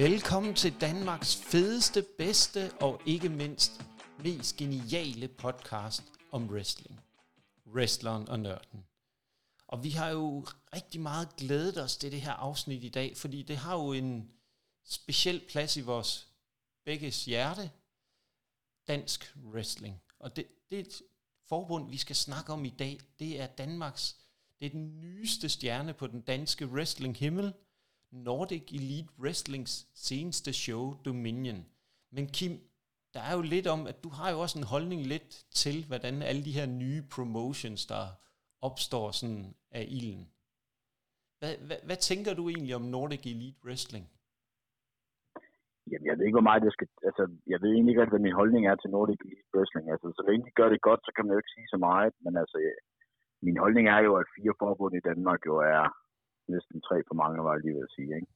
Velkommen til Danmarks fedeste, bedste og ikke mindst mest geniale podcast om wrestling. Wrestleren og nørden. Og vi har jo rigtig meget glædet os til det her afsnit i dag, fordi det har jo en speciel plads i vores begges hjerte. Dansk wrestling. Og det, det forbund, vi skal snakke om i dag, det er Danmarks, det er den nyeste stjerne på den danske wrestling himmel – Nordic Elite Wrestlings seneste show, Dominion. Men Kim, der er jo lidt om, at du har jo også en holdning lidt til, hvordan alle de her nye promotions, der opstår sådan af ilden. Hvad, hvad, hvad tænker du egentlig om Nordic Elite Wrestling? Jamen, jeg ved ikke, hvor meget jeg skal... Altså, jeg ved egentlig ikke, hvad min holdning er til Nordic Elite Wrestling. Altså, så længe de gør det godt, så kan man jo ikke sige så meget. Men altså, min holdning er jo, at fire forbund i Danmark jo er næsten tre for mange, var jeg lige ved at sige. Ikke?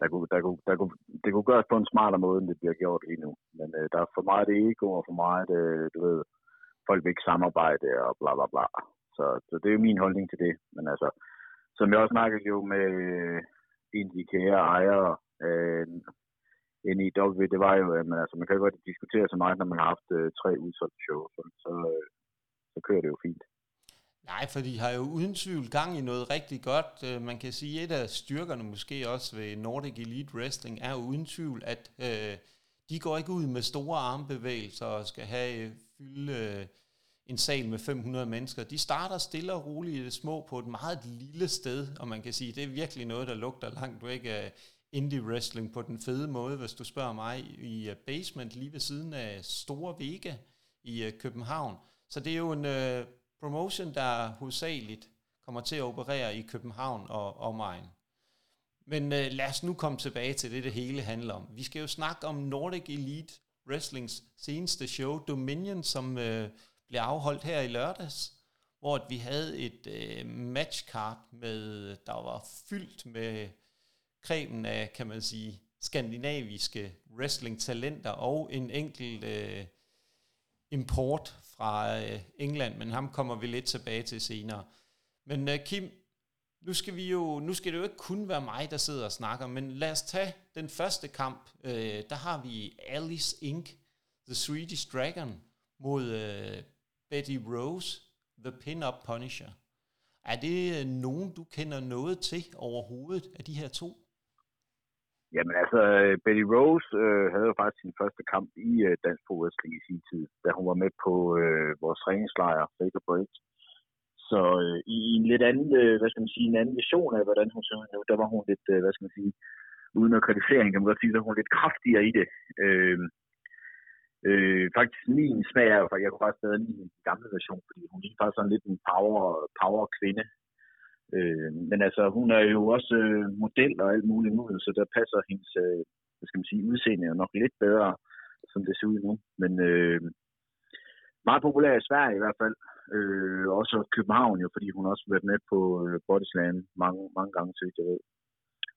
Der kunne, der kunne, der kunne, det kunne gøres på en smartere måde, end det bliver gjort lige nu. Men øh, der er for meget det ego, og for meget, øh, du ved, folk vil ikke samarbejde, og bla bla bla. Så, så det er jo min holdning til det. Men altså, som jeg også snakkede jo med øh, en af de kære ejere øh, NIW, det var jo, at man, altså, man kan godt diskutere så meget, når man har haft øh, tre udsolgte shows, så, så, øh, så kører det jo fint. Nej, for de har jo uden tvivl gang i noget rigtig godt. Øh, man kan sige, at et af styrkerne måske også ved Nordic Elite Wrestling er uden tvivl, at øh, de går ikke ud med store armbevægelser og skal have øh, fylde øh, en sal med 500 mennesker. De starter stille og roligt i det små på et meget lille sted, og man kan sige, at det er virkelig noget, der lugter langt væk af indie wrestling på den fede måde, hvis du spørger mig, i basement lige ved siden af Store Vega i København. Så det er jo en... Øh, promotion, der hovedsageligt kommer til at operere i København og omegn. Men øh, lad os nu komme tilbage til det, det hele handler om. Vi skal jo snakke om Nordic Elite Wrestlings seneste show, Dominion, som øh, blev afholdt her i lørdags, hvor vi havde et øh, matchcard, med, der var fyldt med kremen af, kan man sige, skandinaviske wrestling-talenter og en enkelt øh, import fra øh, England, men ham kommer vi lidt tilbage til senere. Men øh, Kim, nu skal, vi jo, nu skal det jo ikke kun være mig, der sidder og snakker, men lad os tage den første kamp. Øh, der har vi Alice Inc., The Swedish Dragon, mod øh, Betty Rose, The Pin-Up Punisher. Er det øh, nogen, du kender noget til overhovedet af de her to? Jamen altså, øh, Betty Rose øh, havde jo faktisk sin første kamp i øh, Dansk Pro Wrestling i sin tid, da hun var med på øh, vores træningslejr, Faker Break. Så øh, i en lidt anden, øh, hvad skal man sige, en anden vision af, hvordan hun så ud, der var hun lidt, øh, hvad skal man sige, uden at kritisere kan man godt sige, der hun hun lidt kraftigere i det. Øh, øh, faktisk min smag er jo, for jeg kunne faktisk bedre lide den gamle version, fordi hun er faktisk sådan lidt en power, power kvinde, Øh, men altså, hun er jo også øh, model og alt muligt nu, så der passer hendes øh, hvad skal man sige, udseende jo nok lidt bedre, som det ser ud nu. Men øh, meget populær i Sverige i hvert fald. Øh, også København jo, fordi hun også har været med på øh, Bodyslam mange, mange gange, så jeg ved.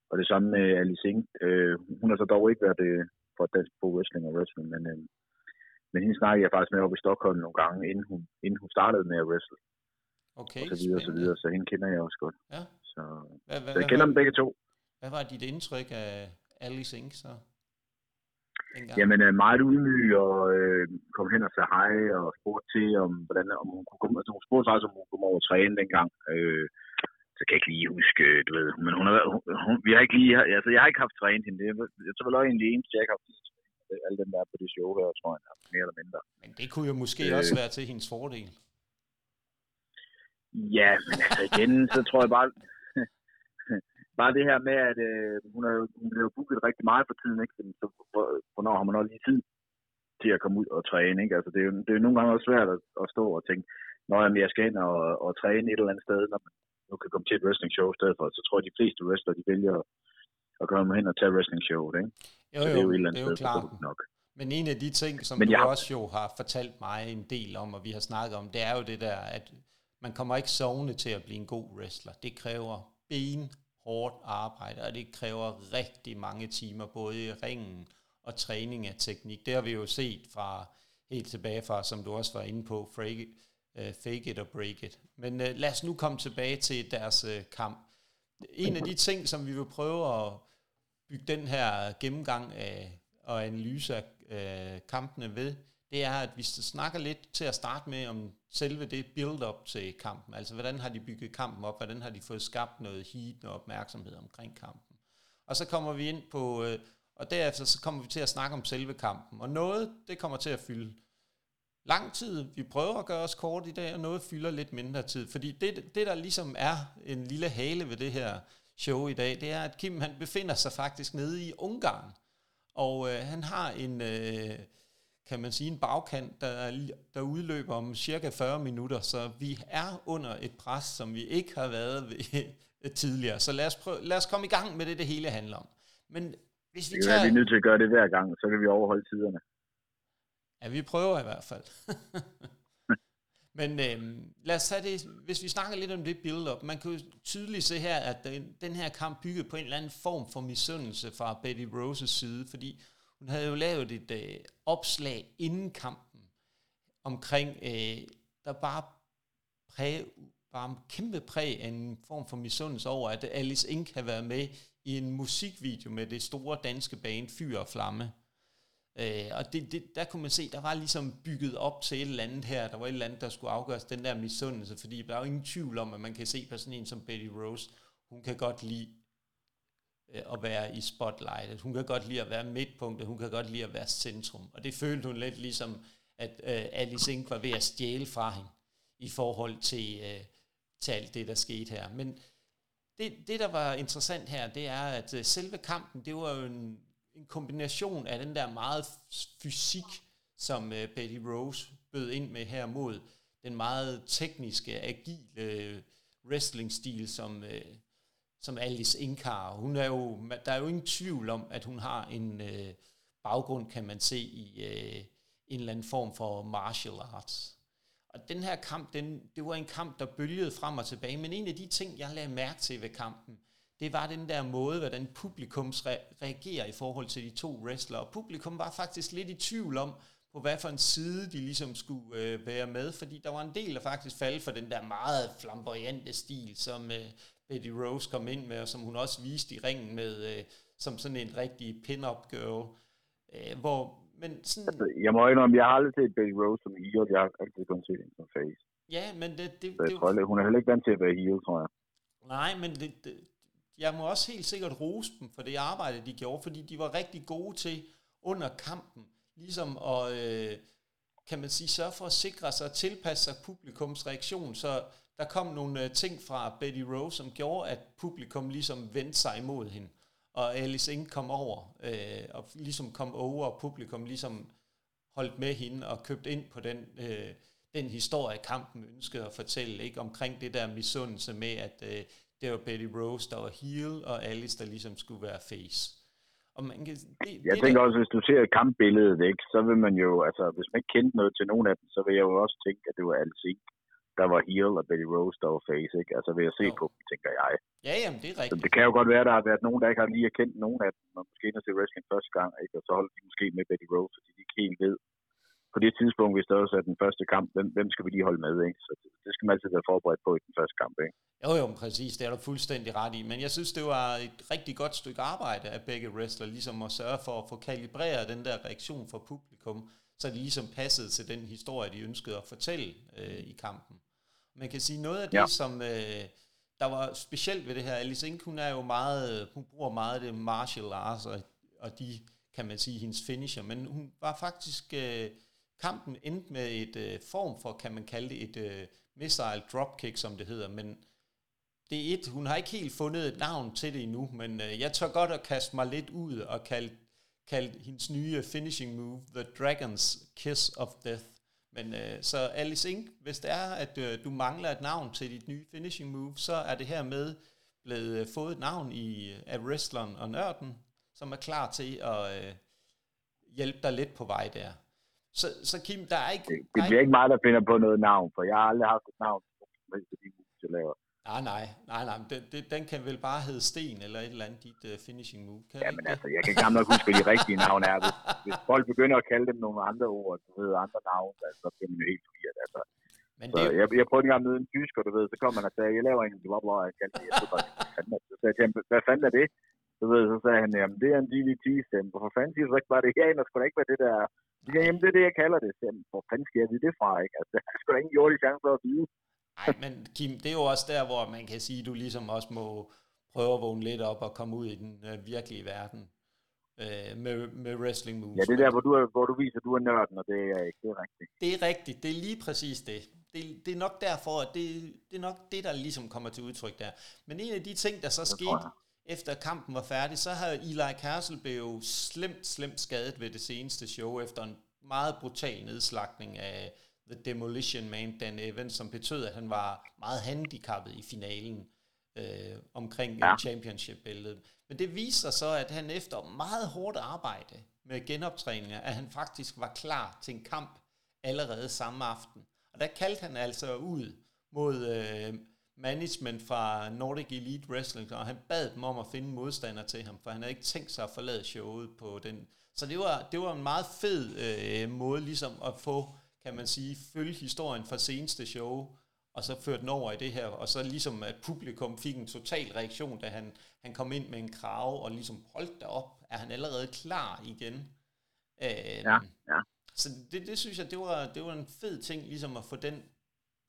Og det samme med Alice Ing. Øh, hun har så dog ikke været øh, for dansk på wrestling og wrestling, men, øh, men hende snakkede jeg faktisk med op i Stockholm nogle gange, inden hun, inden hun startede med at wrestle. Okay, og så videre, og så videre, så hende kender jeg også godt. Ja. Så, hvad, hvad, så jeg kender dem begge to. Hvad var dit indtryk af Alice Inc. så? Dengang? Jamen, øh, meget ydmyg og øh, kom hen og sagde hej og spurgte til, om, hvordan, om hun kunne komme, altså hun spurgte faktisk, om hun kunne komme over og træne dengang. Øh, så kan jeg ikke lige huske, du ved, men hun har, hun, hun, vi har ikke lige, altså jeg har ikke haft trænet hende, det jeg tror vel de eneste, jeg ikke har haft alle dem der er på det show her, tror jeg, mere eller mindre. Men det kunne jo måske øh, også være til hendes fordel. Ja, men altså igen, så tror jeg bare, bare det her med, at øh, hun, er, hun bliver booket rigtig meget for tiden, ikke? Så, hvornår har man også lige tid til at komme ud og træne, ikke? Altså, det er jo, det er jo nogle gange også svært at, at stå og tænke, når jeg skal ind og, og træne et eller andet sted, når man nu kan komme til et wrestling show i stedet for, så tror jeg, de fleste wrestler, de vælger at komme hen og tage wrestling show, ikke? Jo, jo, så det er jo, et eller andet det er jo sted, klart. nok. Men en af de ting, som Men du jeg... også jo har fortalt mig en del om, og vi har snakket om, det er jo det der, at man kommer ikke sovende til at blive en god wrestler. Det kræver ben hårdt arbejde, og det kræver rigtig mange timer, både i ringen og træning af teknik. Det har vi jo set fra helt tilbage fra, som du også var inde på, fake, uh, fake it or break it. Men uh, lad os nu komme tilbage til deres uh, kamp. En af de ting, som vi vil prøve at bygge den her gennemgang af, og analyse af kampene ved, det er, at vi snakker lidt til at starte med om selve det build-up til kampen. Altså, hvordan har de bygget kampen op? Hvordan har de fået skabt noget heat og opmærksomhed omkring kampen? Og så kommer vi ind på, øh, og derefter så kommer vi til at snakke om selve kampen. Og noget, det kommer til at fylde lang tid. Vi prøver at gøre os kort i dag, og noget fylder lidt mindre tid. Fordi det, det der ligesom er en lille hale ved det her show i dag, det er, at Kim han befinder sig faktisk nede i Ungarn. Og øh, han har en, øh, kan man sige, en bagkant, der, der udløber om cirka 40 minutter. Så vi er under et pres, som vi ikke har været ved tidligere. Så lad os, prøve, lad os komme i gang med det, det hele handler om. Men hvis vi tager... Vi er nødt til at gøre det hver gang, så kan vi overholde tiderne. Ja, vi prøver i hvert fald. Men øhm, lad os tage det, hvis vi snakker lidt om det build-up. Man kan jo tydeligt se her, at den, den her kamp byggede på en eller anden form for misundelse fra Betty Roses side, fordi hun havde jo lavet et øh, opslag inden kampen omkring, øh, der bare præg, bare en kæmpe præg af en form for misundelse over, at Alice Ink har været med i en musikvideo med det store danske band Fyr og Flamme. Øh, og det, det, der kunne man se, der var ligesom bygget op til et eller andet her. Der var et eller andet, der skulle afgøres den der misundelse, fordi der er jo ingen tvivl om, at man kan se på sådan en som Betty Rose, hun kan godt lide øh, at være i spotlightet. Hun kan godt lide at være midtpunktet. Hun kan godt lide at være centrum. Og det følte hun lidt ligesom, at øh, Alice Inc. var ved at stjæle fra hende i forhold til, øh, til alt det, der skete her. Men det, det, der var interessant her, det er, at øh, selve kampen, det var jo en, en kombination af den der meget fysik, som øh, Betty Rose bød ind med her mod den meget tekniske, agile øh, wrestling-stil, som, øh, som Alice Inkar. Hun er jo, der er jo ingen tvivl om, at hun har en øh, baggrund, kan man se, i øh, en eller anden form for martial arts. Og den her kamp, den, det var en kamp, der bølgede frem og tilbage, men en af de ting, jeg lagde mærke til ved kampen, det var den der måde, hvordan publikum reagerer i forhold til de to wrestlere. Og publikum var faktisk lidt i tvivl om, på hvad for en side de ligesom skulle øh, være med, fordi der var en del, der faktisk faldt for den der meget flamboyante stil, som øh, Betty Rose kom ind med, og som hun også viste i ringen med, øh, som sådan en rigtig pin-up girl. Øh, hvor, men sådan... Altså, jeg må indrømme, jeg har aldrig set Betty Rose som heel, jeg har altid kun set hende som face. Ja, men det... det, det jeg tror, hun er heller ikke vant til at være heel, tror jeg. Nej, men det, det, jeg må også helt sikkert rose dem for det arbejde, de gjorde, fordi de var rigtig gode til under kampen, ligesom at, øh, kan man sige, sørge for at sikre sig og tilpasse sig publikums reaktion, så der kom nogle øh, ting fra Betty Rose, som gjorde, at publikum ligesom vendte sig imod hende, og Alice Ing kom over, øh, og ligesom kom over, og publikum ligesom holdt med hende og købt ind på den, øh, den historie, kampen ønskede at fortælle, ikke? Omkring det der misundelse med, at øh, det var Betty Rose, der var heel, og Alice, der ligesom skulle være face. Og man kan, det, jeg det tænker der... også, hvis du ser kampbilledet, ikke, så vil man jo, altså hvis man ikke kendte noget til nogen af dem, så vil jeg jo også tænke, at det var Alice Ink, der var heel, og Betty Rose, der var face, ikke? Altså ved at se jo. på dem, tænker jeg. Ja, jamen, det er rigtigt. Så det kan jo godt være, der har været nogen, der ikke har lige kendt nogen af dem, og måske og se wrestling første gang, ikke? Og så holder de måske med Betty Rose, fordi de ikke helt ved, på det tidspunkt, hvis der også er den første kamp, hvem, hvem skal vi lige holde med, ikke? Så det, det skal man altid være forberedt på i den første kamp, ikke? Jo, jo, præcis, det er du fuldstændig ret i, men jeg synes, det var et rigtig godt stykke arbejde af begge wrestler, ligesom at sørge for at få kalibreret den der reaktion fra publikum, så det ligesom passede til den historie, de ønskede at fortælle øh, i kampen. Man kan sige, noget af det, ja. som øh, der var specielt ved det her, Alice Ink, hun er jo meget, hun bruger meget det martial arts, og, og de, kan man sige, hendes finisher, men hun var faktisk... Øh, Kampen endte med et øh, form for, kan man kalde det, et øh, missile dropkick, som det hedder, men det er et, hun har ikke helt fundet et navn til det endnu, men øh, jeg tør godt at kaste mig lidt ud og kalde, kalde hendes nye finishing move The Dragon's Kiss of Death. Men øh, så Alice Ink, hvis det er, at øh, du mangler et navn til dit nye finishing move, så er det her med blevet øh, fået et navn i, øh, af wrestleren og nørden, som er klar til at øh, hjælpe dig lidt på vej der. Så, så Kim, der er ikke... Det, det bliver ikke mig, der finder på noget navn, for jeg har aldrig haft et navn, som de moves, jeg laver. Nej, nej, nej, nej. Den, den, den kan vel bare hedde Sten, eller et eller andet, dit uh, finishing move. Kan ja, men altså, jeg kan gammelt nok huske, hvad de rigtige navne er. Hvis, hvis folk begynder at kalde dem nogle andre ord, du ved, andre navne, altså, så bliver man jo helt forvirret. Altså. Men så det... jeg, jeg prøvede en gang møde en tysker, du ved, så kom man og sagde, jeg laver en bla bla, jeg kan jeg så, hvad fanden er det? Så så, ved, så sagde han, jamen det er en DVT-stemme. Hvorfor fanden siger så ikke bare det? Ja, der skulle da ikke være det der. Ja, jamen det er det, jeg kalder det. Jamen, hvor fanden skal jeg vide det fra, ikke? Altså, der er sgu da ingen jordig chance for at vide. Nej, men Kim, det er jo også der, hvor man kan sige, at du ligesom også må prøve at vågne lidt op og komme ud i den øh, virkelige verden øh, med, med wrestling moves. Ja, det er der, hvor du, er, hvor du viser, at du er nørden, og det er ikke. Det er rigtigt. Det er rigtigt. Det er lige præcis det. Det, det er nok derfor, at det, det er nok det, der ligesom kommer til udtryk der. Men en af de ting, der så det skete, efter kampen var færdig, så havde Eli Castle blev slemt, slemt skadet ved det seneste show, efter en meget brutal nedslagning af The Demolition Man, Dan Evans, som betød, at han var meget handicappet i finalen øh, omkring ja. championship-billedet. Men det viser så, at han efter meget hårdt arbejde med genoptræninger, at han faktisk var klar til en kamp allerede samme aften. Og der kaldte han altså ud mod øh, management fra Nordic Elite Wrestling, og han bad dem om at finde modstander til ham, for han havde ikke tænkt sig at forlade showet på den. Så det var, det var en meget fed øh, måde ligesom at få, kan man sige, følge historien fra seneste show, og så førte den over i det her, og så ligesom at publikum fik en total reaktion, da han, han kom ind med en krav, og ligesom holdt op, er han allerede klar igen. Øh, ja, ja. Så det, det synes jeg, det var, det var en fed ting, ligesom at få den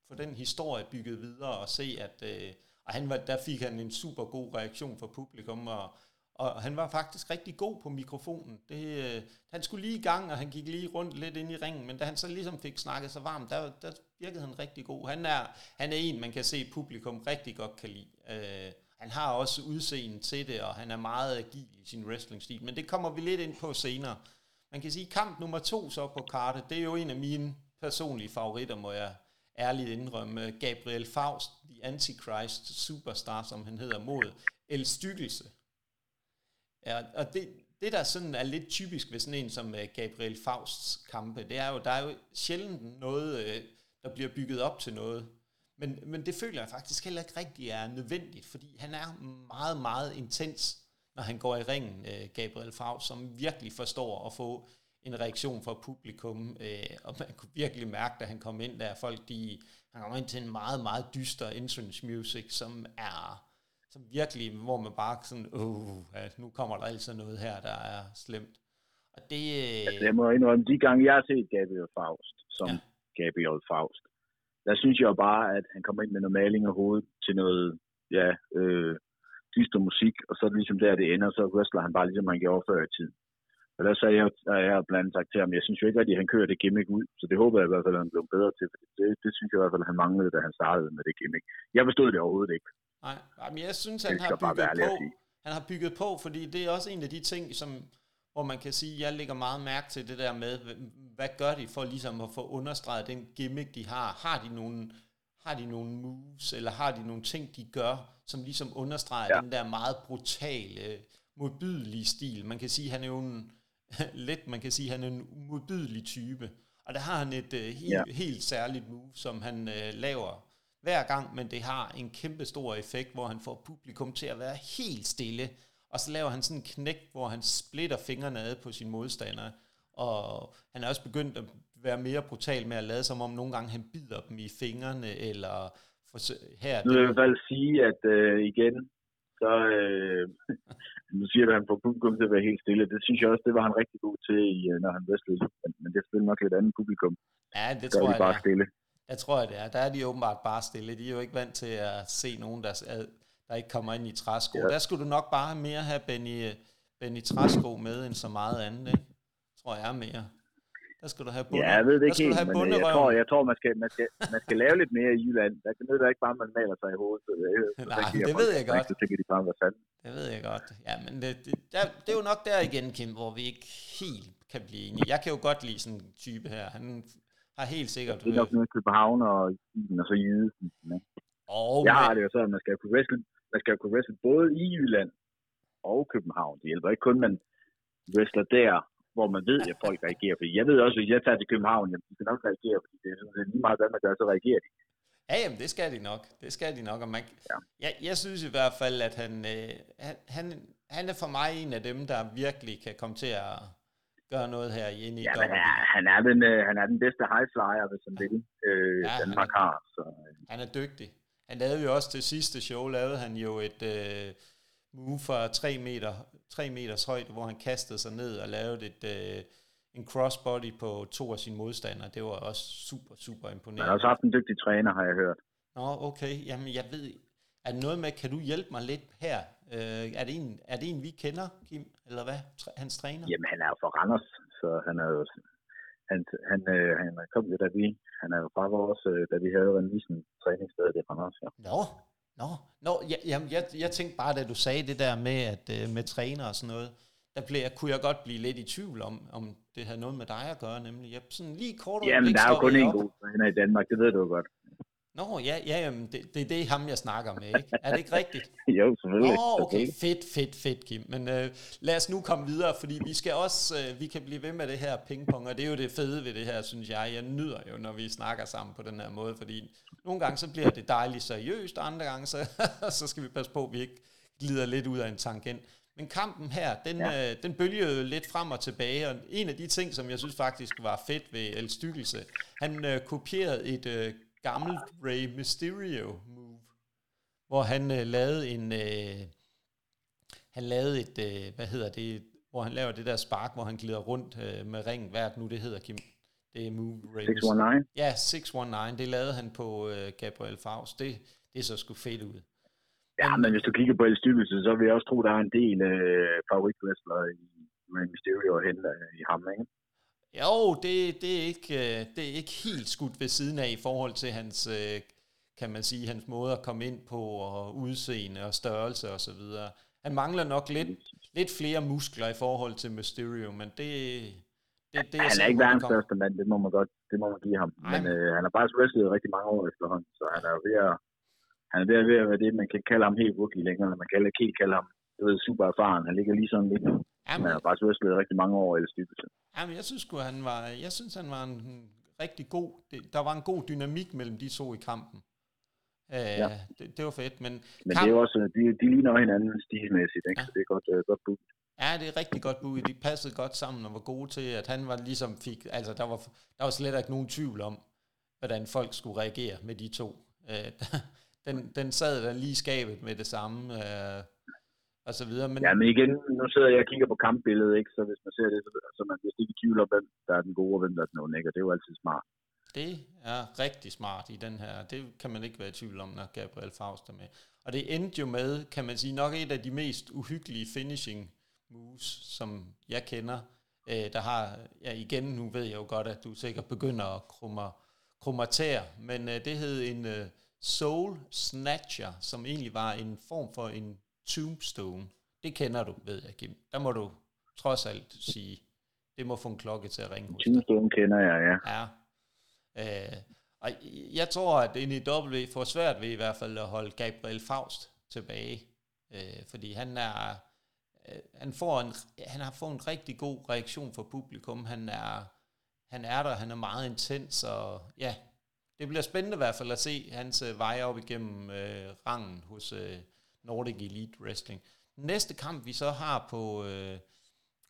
få den historie bygget videre og se, at øh, og han var, der fik han en super god reaktion fra publikum, og, og han var faktisk rigtig god på mikrofonen. Det, øh, han skulle lige i gang, og han gik lige rundt lidt ind i ringen, men da han så ligesom fik snakket sig varmt, der, der virkede han rigtig god. Han er, han er en, man kan se publikum rigtig godt kan lide. Øh, han har også udseende til det, og han er meget agil i sin wrestling-stil, men det kommer vi lidt ind på senere. Man kan sige, kamp nummer to så på kartet, det er jo en af mine personlige favoritter, må jeg ærligt indrømme, Gabriel Faust, The Antichrist Superstar, som han hedder, mod El Styggelse. Ja, og det, det, der sådan er lidt typisk ved sådan en som øh, Gabriel Fausts kampe, det er jo, der er jo sjældent noget, øh, der bliver bygget op til noget. Men, men det føler jeg faktisk heller ikke rigtig er nødvendigt, fordi han er meget, meget intens, når han går i ringen, øh, Gabriel Faust, som virkelig forstår at få en reaktion fra publikum, øh, og man kunne virkelig mærke, da han kom ind der, folk de, han kom ind til en meget, meget dyster entrance music, som er, som virkelig, hvor man bare sådan, åh, ja, nu kommer der altså noget her, der er slemt. Og det... Altså, jeg må indrømme, de gange jeg har set Gabriel Faust, som ja. Gabriel Faust, der synes jeg bare, at han kommer ind med noget maling af hovedet til noget, ja, øh, dyster musik, og så er det ligesom der, det ender, så wrestler han bare ligesom han gjorde før i tiden. Og der sagde jeg, at jeg har blandt sagt til ham, jeg synes jo ikke at han kører det gimmick ud, så det håber jeg i hvert fald, at han blev bedre til, for det, det synes jeg i hvert fald, at han manglede, da han startede med det gimmick. Jeg forstod det overhovedet ikke. Nej, men jeg synes, han har bygget på, han har bygget på, fordi det er også en af de ting, som, hvor man kan sige, jeg lægger meget mærke til det der med, hvad gør de for ligesom at få understreget den gimmick, de har? Har de nogle, har de nogle moves, eller har de nogle ting, de gør, som ligesom understreger ja. den der meget brutale, modbydelige stil? Man kan sige, han er jo en, let, man kan sige, han er en modbydelig type. Og der har han et uh, helt, ja. helt særligt move, som han uh, laver hver gang, men det har en kæmpe stor effekt, hvor han får publikum til at være helt stille. Og så laver han sådan en knæk, hvor han splitter fingrene ad på sin modstander. Og han er også begyndt at være mere brutal med at lade som om nogle gange han bider dem i fingrene, eller her... Nu vil jeg i hvert fald sige, at uh, igen, så øh, nu siger du, at han får publikum til at være helt stille. Det synes jeg også, det var han rigtig god til, øh, når han wrestlede. Men, men det er selvfølgelig nok lidt andet publikum. Ja, det tror jeg, bare stille. Jeg tror, det er. Der er de åbenbart bare stille. De er jo ikke vant til at se nogen, der, der ikke kommer ind i træsko. Ja. Der skulle du nok bare mere have Benny, Benny Træsko med, end så meget andet, ikke? Tror jeg mere. Der skal du have bunde. Ja, jeg ved det ikke helt, men øh, jeg tror, jeg tror man, skal, man, skal, man skal lave lidt mere i Jylland. Der kan det ikke bare, man maler sig i hovedet. Så jeg, Nej, det ved jeg godt. Så tænker de bare, hvad fanden. Det ved jeg godt. Ja, men det, det, der, det er jo nok der igen, Kim, hvor vi ikke helt kan blive enige. Jeg kan jo godt lide sådan en type her. Han har helt sikkert... Det er nok noget København og og så Jyde. Ja. Og jeg har det jo så, at man skal kunne wrestle, man skal kunne wrestle både i Jylland og København. Det hjælper ikke kun, man wrestler der, hvor man ved, at folk reagerer. Fordi jeg ved også, at hvis jeg tager til København, jamen, de skal nok reagere, fordi det sådan, det er lige meget, hvad man gør, så reagerer de. Ja, jamen, det skal de nok. Det skal de nok. Og man, ja. jeg, jeg synes i hvert fald, at han, øh, han, han, han er for mig en af dem, der virkelig kan komme til at gøre noget her inde i ja, men, ja, han, er den, øh, han er den bedste high flyer, hvis han vil. Øh, ja, Danmark han, har. Så, øh. Han er dygtig. Han lavede jo også til sidste show, lavede han jo et... Øh, move fra 3 meter, 3 meters højde, hvor han kastede sig ned og lavede et, øh, en crossbody på to af sine modstandere. Det var også super, super imponerende. Han har også haft en dygtig træner, har jeg hørt. Nå, okay. Jamen, jeg ved... Er det noget med, kan du hjælpe mig lidt her? Øh, er, det en, er det en, vi kender, Kim? Eller hvad? Hans træner? Jamen, han er jo fra Randers, så han er jo... Han, han, øh, han kom jo, da vi... Han er jo fra vores... Øh, da vi havde remisen træningssted i Randers, ja. Nå, Nå, nå ja, jamen, jeg, jeg tænkte bare, da du sagde det der med, at øh, med træner og sådan noget, der blev, kunne jeg godt blive lidt i tvivl om, om det havde noget med dig at gøre, nemlig. Jeg, sådan lige kort Jamen, der er jo kun en god træner i Danmark, det ved du jo godt. Nå, ja, ja jamen, det, det er det ham, jeg snakker med, ikke? Er det ikke rigtigt? jo, selvfølgelig. Åh, okay, fedt, fedt, fedt, Kim. Men øh, lad os nu komme videre, fordi vi skal også, øh, vi kan blive ved med det her pingpong, og det er jo det fede ved det her, synes jeg. Jeg nyder jo, når vi snakker sammen på den her måde, fordi nogle gange så bliver det dejligt seriøst, og andre gange så, så skal vi passe på, at vi ikke glider lidt ud af en tangent. Men kampen her, den, ja. øh, den bølgede lidt frem og tilbage, og en af de ting, som jeg synes faktisk var fedt ved El Stykkelse, han øh, kopierede et øh, gammelt Ray Mysterio move, hvor han øh, lavede en, øh, han lavede et, øh, hvad hedder det, hvor han laver det der spark, hvor han glider rundt øh, med ringen, hvad nu det hedder, Kim? Det er move Ray 619? Ja, 619, det lavede han på øh, Gabriel Faust, det, det så sgu fedt ud. Ja, men, hvis du kigger på El Styrkelse, så vil jeg også tro, der er en del øh, favoritwrestler i Mysterio at hente øh, i ham, ikke? Jo, det, det, er ikke, øh, det er ikke helt skudt ved siden af i forhold til hans, øh, kan man sige, hans måde at komme ind på, og udseende og størrelse og så videre. Han mangler nok lidt, lidt flere muskler i forhold til Mysterio, men det, det, det er Han er ikke verdens største mand, det må man godt det må man give ham. Ej. Men øh, han har faktisk wrestlet rigtig mange år efterhånden, så han er jo ved at, han er ved at, ved at være det, man kan kalde ham helt rookie længere, man kan ikke helt kalde ham du ved, super erfaren. Han ligger lige sådan lidt Jamen, han har faktisk wrestlet rigtig mange år eller styrkelse. Jamen, jeg synes han var, jeg synes, han var en rigtig god, det, der var en god dynamik mellem de to i kampen. Uh, ja. det, det, var fedt, men... Men kamp... det er også, de, de ligner hinanden stilmæssigt, ikke? Ja. så det er godt, uh, godt bud. Ja, det er rigtig godt bud. De passede godt sammen og var gode til, at han var ligesom fik... Altså, der var, der var slet ikke nogen tvivl om, hvordan folk skulle reagere med de to. Uh, den, den sad der lige skabet med det samme. Uh, og så videre. Men... Ja, men igen, nu sidder jeg og kigger på kampbilledet, ikke? så hvis man ser det, så, så man bliver ikke i tvivl om, hvem der er den gode, og hvem der er den onde, ikke? og det er jo altid smart. Det er rigtig smart i den her. Det kan man ikke være i tvivl om, når Gabriel Faust er med. Og det endte jo med, kan man sige, nok et af de mest uhyggelige finishing moves, som jeg kender. Øh, der har, ja igen, nu ved jeg jo godt, at du sikkert begynder at krummer, krummatere, men øh, det hed en øh, Soul Snatcher, som egentlig var en form for en Tombstone, det kender du, ved jeg, Kim. Der må du trods alt sige, det må få en klokke til at ringe hos Tombstone kender jeg, ja. Ja. Øh, og jeg tror, at NEW får svært ved i hvert fald at holde Gabriel Faust tilbage. Øh, fordi han er øh, han, får en, han har fået en rigtig god reaktion fra publikum. Han er, han er der, han er meget intens, og ja, det bliver spændende i hvert fald at se hans øh, vej op igennem øh, rangen hos, øh, Nordic Elite Wrestling. Næste kamp, vi så har på øh,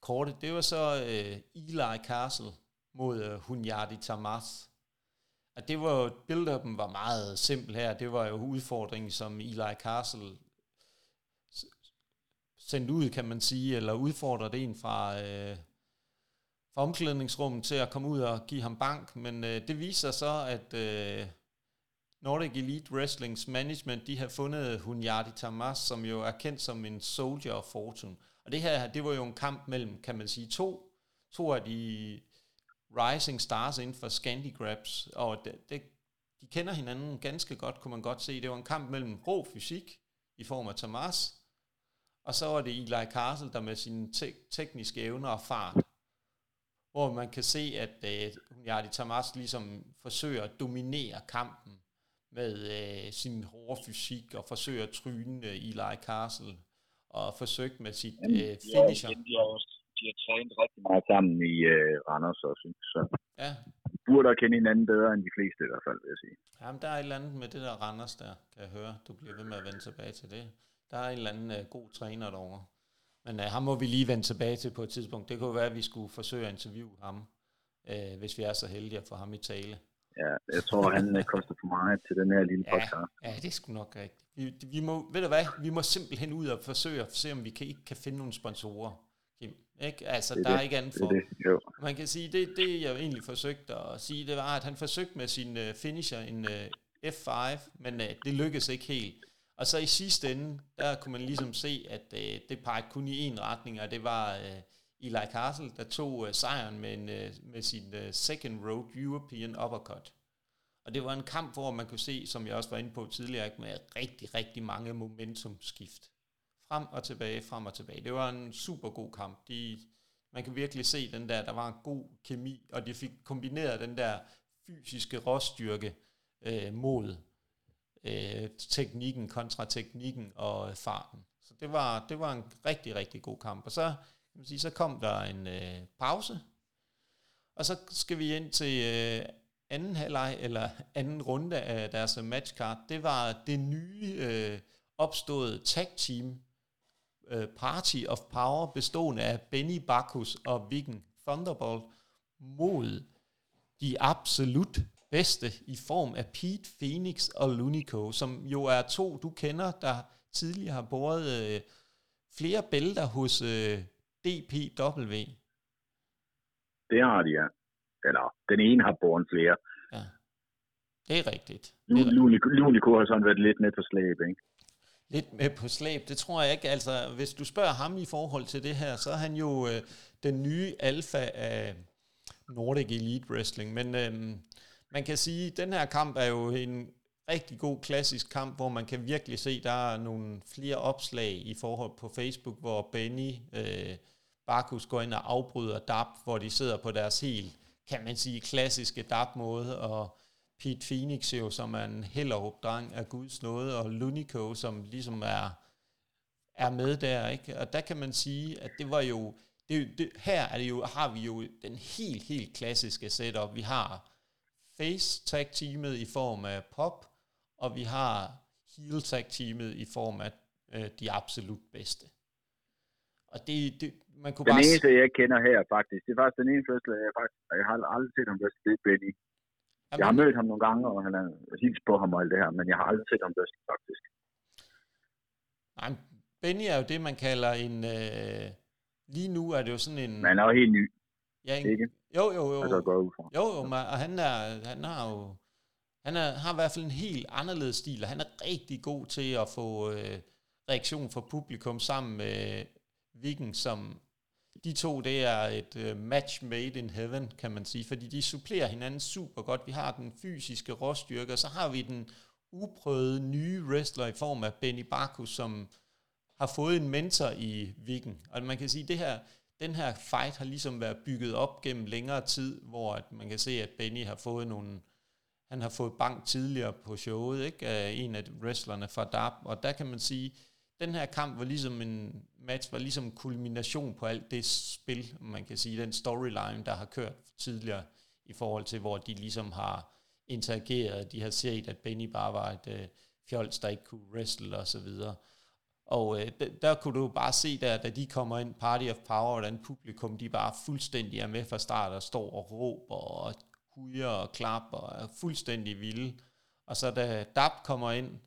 kortet, det var så øh, Eli Castle mod øh, Hunyadi Tamas. Og det var build-upen var meget simpel her. Det var jo udfordringen, som Eli Castle sendte ud, kan man sige, eller udfordrede en fra, øh, fra omklædningsrummet til at komme ud og give ham bank. Men øh, det viser så, at øh, Nordic Elite Wrestlings management, de har fundet Hunyadi Tamas, som jo er kendt som en soldier of fortune. Og det her, det var jo en kamp mellem, kan man sige, to, to af de rising stars inden for Scandi Grabs, og det, det, de kender hinanden ganske godt, kunne man godt se. Det var en kamp mellem rå fysik i form af Tamas, og så var det Eli Castle, der med sine te- tekniske evner og fart, hvor man kan se, at øh, Hunyadi Tamas ligesom forsøger at dominere kampen med øh, sin hårde fysik og forsøger at tryne øh, Eli Castle og forsøgt med sit Jamen, øh, finisher. Ja, de, har, de har trænet rigtig meget sammen i øh, Randers også, så ja. de burde kende hinanden bedre end de fleste i hvert fald, vil jeg sige. Jamen, der er et eller andet med det der Randers der, kan jeg høre. Du bliver ved med at vende tilbage til det. Der er en eller anden øh, god træner derovre. Men øh, ham må vi lige vende tilbage til på et tidspunkt. Det kunne være, at vi skulle forsøge at interviewe ham, øh, hvis vi er så heldige at få ham i tale. Ja, jeg tror, han koster for meget til den her lille podcast. Ja, ja det er sgu nok rigtigt. vi, vi må, ved du hvad, vi må simpelthen ud og forsøge at se, om vi kan, ikke kan finde nogle sponsorer, Kim. Ikke? Altså, det der det. er ikke andet for. Det, det. Jo. Man kan sige, det, det jeg egentlig forsøgte at sige, det var, at han forsøgte med sin uh, finisher, en uh, F5, men uh, det lykkedes ikke helt. Og så i sidste ende, der kunne man ligesom se, at uh, det pegede kun i en retning, og det var uh, Eli Castle, der tog øh, sejren med, en, øh, med sin øh, second road European uppercut. Og det var en kamp, hvor man kunne se, som jeg også var inde på tidligere, med rigtig, rigtig mange momentumskift. Frem og tilbage, frem og tilbage. Det var en super god kamp. De, man kan virkelig se den der, der var en god kemi, og de fik kombineret den der fysiske råstyrke øh, mod øh, teknikken, kontra teknikken og farten. Så det var, det var en rigtig, rigtig god kamp. Og så, kan man sige, så kom der en øh, pause, og så skal vi ind til øh, anden halvleg, eller anden runde af deres matchcard, det var det nye øh, opståede tag team øh, Party of Power, bestående af Benny Bakus og Viking Thunderbolt, mod de absolut bedste i form af Pete Phoenix og Lunico, som jo er to, du kender, der tidligere har båret øh, flere bælter hos øh, DPW. Det har de, ja eller den ene har båret flere. Ja. Det er rigtigt. Lunico har sådan været lidt med på slæb, ikke? Lidt med på slæb, det tror jeg ikke. Altså, hvis du spørger ham i forhold til det her, så er han jo øh, den nye alfa af Nordic Elite Wrestling. Men øh, man kan sige, at den her kamp er jo en rigtig god klassisk kamp, hvor man kan virkelig se, der er nogle flere opslag i forhold på Facebook, hvor Benny øh, Bakus går ind og afbryder DAP, hvor de sidder på deres helt kan man sige, klassiske DAP-måde, og Pete Phoenix jo, som er en Hellerup-dreng af Guds nåde, og Lunico, som ligesom er, er med der, ikke? Og der kan man sige, at det var jo, det, det, her er det jo, har vi jo den helt, helt klassiske setup. Vi har face tag teamet i form af pop, og vi har heel tag teamet i form af øh, de absolut bedste. Og det, det man kunne den bare... eneste, jeg kender her faktisk, det er faktisk den eneste wrestler, jeg faktisk, jeg har aldrig set ham wrestle, det er Benny. Jamen, jeg har mødt ham nogle gange, og han har hils på ham og alt det her, men jeg har aldrig set ham wrestle, faktisk. Nej, Benny er jo det, man kalder en... Øh, lige nu er det jo sådan en... Men han er jo helt ny. Ja, en, ikke? Jo, jo, jo. Altså, går ud fra. Jo, jo, og han, er, han har jo... Han er, har i hvert fald en helt anderledes stil, og han er rigtig god til at få øh, reaktion fra publikum sammen med Viking, som de to, det er et øh, match made in heaven, kan man sige, fordi de supplerer hinanden super godt. Vi har den fysiske råstyrke, og så har vi den uprøvede nye wrestler i form af Benny Barkus, som har fået en mentor i Viking. Og man kan sige, at det her, den her fight har ligesom været bygget op gennem længere tid, hvor at man kan se, at Benny har fået nogle, han har fået bank tidligere på showet, ikke? Af en af wrestlerne fra DAP, og der kan man sige, den her kamp var ligesom en match, var ligesom kulmination på alt det spil, man kan sige, den storyline, der har kørt tidligere i forhold til, hvor de ligesom har interageret, de har set, at Benny bare var et øh, fjols, der ikke kunne wrestle og så videre. Og øh, der, der kunne du bare se der, da de kommer ind, Party of Power, hvordan publikum, de bare fuldstændig er med fra start og står og råber og hujer og klapper og er fuldstændig vilde. Og så da DAP kommer ind,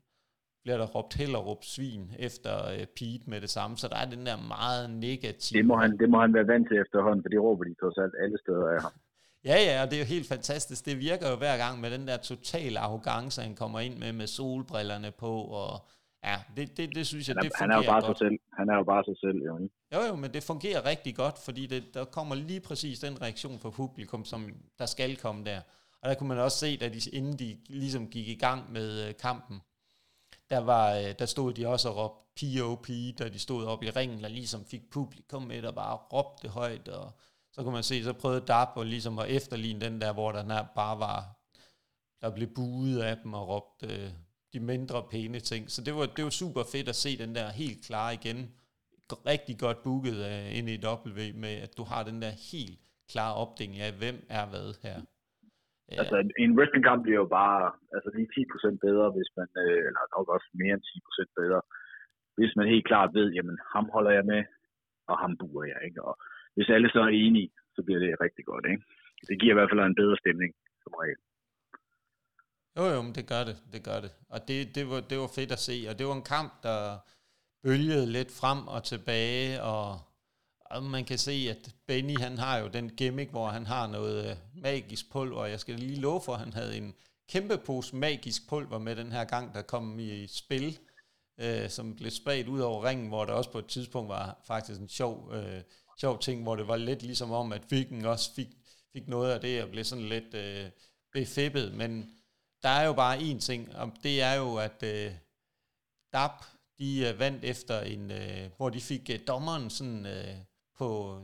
bliver der råbt Hellerup svin efter uh, Pete med det samme, så der er den der meget negative... Det må han, det må han være vant til efterhånden, for de råber de trods alt alle steder af ham. Ja, ja, og det er jo helt fantastisk. Det virker jo hver gang med den der totale arrogance, han kommer ind med, med solbrillerne på, og ja, det, det, det synes jeg, han er, det fungerer Han er jo bare godt. sig selv. Han er jo bare sig selv, jo. Jo, jo, men det fungerer rigtig godt, fordi det, der kommer lige præcis den reaktion fra publikum, som der skal komme der. Og der kunne man også se, at de, inden de ligesom gik i gang med øh, kampen, der, var, øh, der stod de også og råbte POP, da de stod op i ringen, og ligesom fik publikum med, og bare råbte højt, og så kunne man se, så prøvede DAP og ligesom at efterligne den der, hvor der bare var, der blev buet af dem og råbte øh, de mindre pæne ting. Så det var, det var super fedt at se den der helt klar igen. Rigtig godt booket af ind i W med, at du har den der helt klare opdeling af, hvem er hvad her. Altså en wrestlingkamp bliver jo bare altså lige 10% bedre, hvis man, øh, eller nok også mere end 10% bedre, hvis man helt klart ved, jamen ham holder jeg med, og ham buer jeg, ikke? Og hvis alle så er enige, så bliver det rigtig godt, ikke? Det giver i hvert fald en bedre stemning, som regel. Jo, jo, men det gør det, det gør det. Og det, det, var, det var fedt at se, og det var en kamp, der bølgede lidt frem og tilbage, og, og man kan se, at Benny, han har jo den gimmick, hvor han har noget øh, magisk pulver, jeg skal lige love for, at han havde en kæmpe pose magisk pulver med den her gang, der kom i spil, øh, som blev spredt ud over ringen, hvor der også på et tidspunkt var faktisk en sjov, øh, sjov ting, hvor det var lidt ligesom om, at Viking også fik, fik noget af det, og blev sådan lidt øh, befippet, men der er jo bare én ting, og det er jo, at øh, DAP, de øh, vandt efter en, øh, hvor de fik øh, dommeren sådan øh, på,